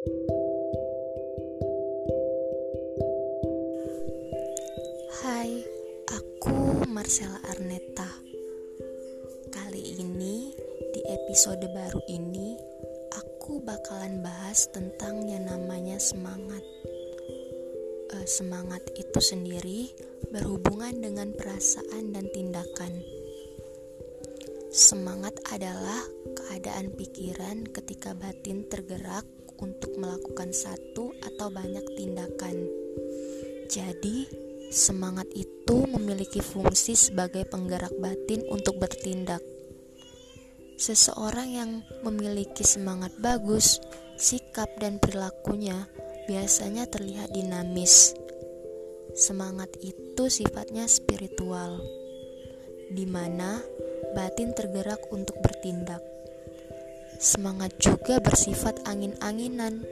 Hai, aku Marcella Arneta. Kali ini di episode baru ini aku bakalan bahas tentang yang namanya semangat. Uh, semangat itu sendiri berhubungan dengan perasaan dan tindakan. Semangat adalah keadaan pikiran ketika batin tergerak untuk melakukan satu atau banyak tindakan. Jadi, semangat itu memiliki fungsi sebagai penggerak batin untuk bertindak. Seseorang yang memiliki semangat bagus, sikap dan perilakunya biasanya terlihat dinamis. Semangat itu sifatnya spiritual, di mana batin tergerak untuk bertindak. Semangat juga bersifat angin-anginan.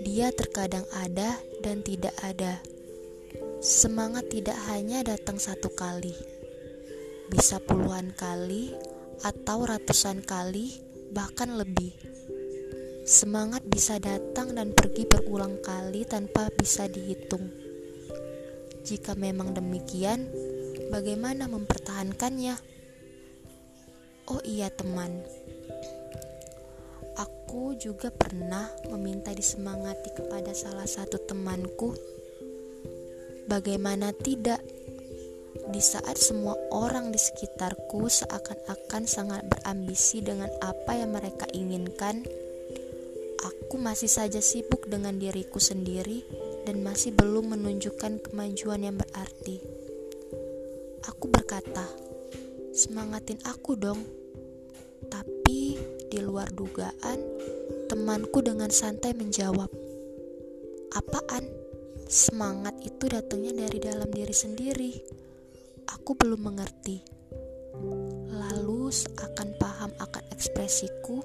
Dia terkadang ada dan tidak ada. Semangat tidak hanya datang satu kali, bisa puluhan kali atau ratusan kali, bahkan lebih. Semangat bisa datang dan pergi berulang kali tanpa bisa dihitung. Jika memang demikian, bagaimana mempertahankannya? Oh iya teman, aku juga pernah meminta disemangati kepada salah satu temanku. Bagaimana tidak? Di saat semua orang di sekitarku seakan-akan sangat berambisi dengan apa yang mereka inginkan, aku masih saja sibuk dengan diriku sendiri dan masih belum menunjukkan kemajuan yang berarti. Aku berkata, Semangatin aku dong. Tapi di luar dugaan, temanku dengan santai menjawab, "Apaan? Semangat itu datangnya dari dalam diri sendiri." Aku belum mengerti. Lalu seakan paham akan ekspresiku,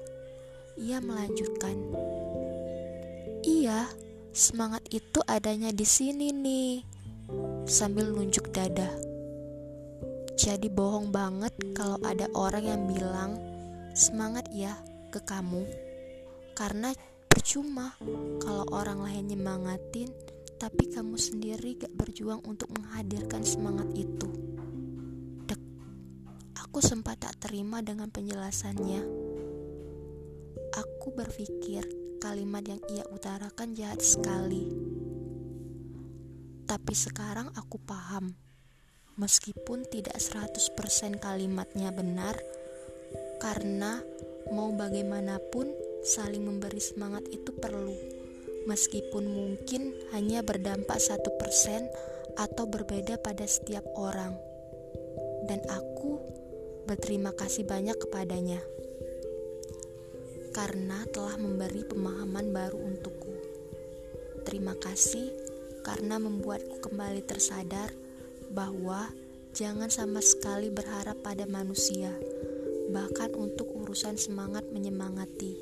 ia melanjutkan, "Iya, semangat itu adanya di sini nih." Sambil nunjuk dada. Jadi bohong banget kalau ada orang yang bilang semangat ya ke kamu. Karena percuma kalau orang lain nyemangatin tapi kamu sendiri gak berjuang untuk menghadirkan semangat itu. Dek, aku sempat tak terima dengan penjelasannya. Aku berpikir kalimat yang ia utarakan jahat sekali. Tapi sekarang aku paham meskipun tidak 100% kalimatnya benar karena mau bagaimanapun saling memberi semangat itu perlu. Meskipun mungkin hanya berdampak satu persen atau berbeda pada setiap orang. Dan aku berterima kasih banyak kepadanya. Karena telah memberi pemahaman baru untukku. Terima kasih karena membuatku kembali tersadar bahwa jangan sama sekali berharap pada manusia, bahkan untuk urusan semangat menyemangati.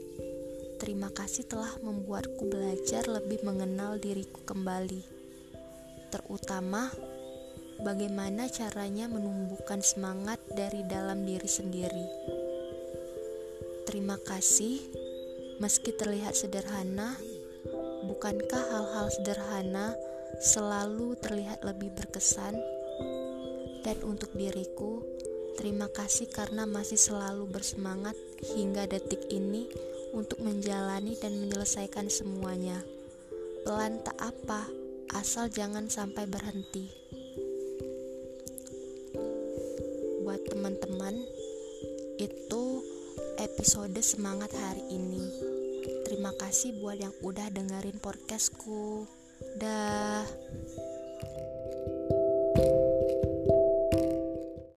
Terima kasih telah membuatku belajar lebih mengenal diriku kembali, terutama bagaimana caranya menumbuhkan semangat dari dalam diri sendiri. Terima kasih, meski terlihat sederhana, bukankah hal-hal sederhana selalu terlihat lebih berkesan? Dan untuk diriku, terima kasih karena masih selalu bersemangat hingga detik ini untuk menjalani dan menyelesaikan semuanya. Pelan tak apa, asal jangan sampai berhenti. Buat teman-teman, itu episode semangat hari ini. Terima kasih buat yang udah dengerin podcastku. Dah.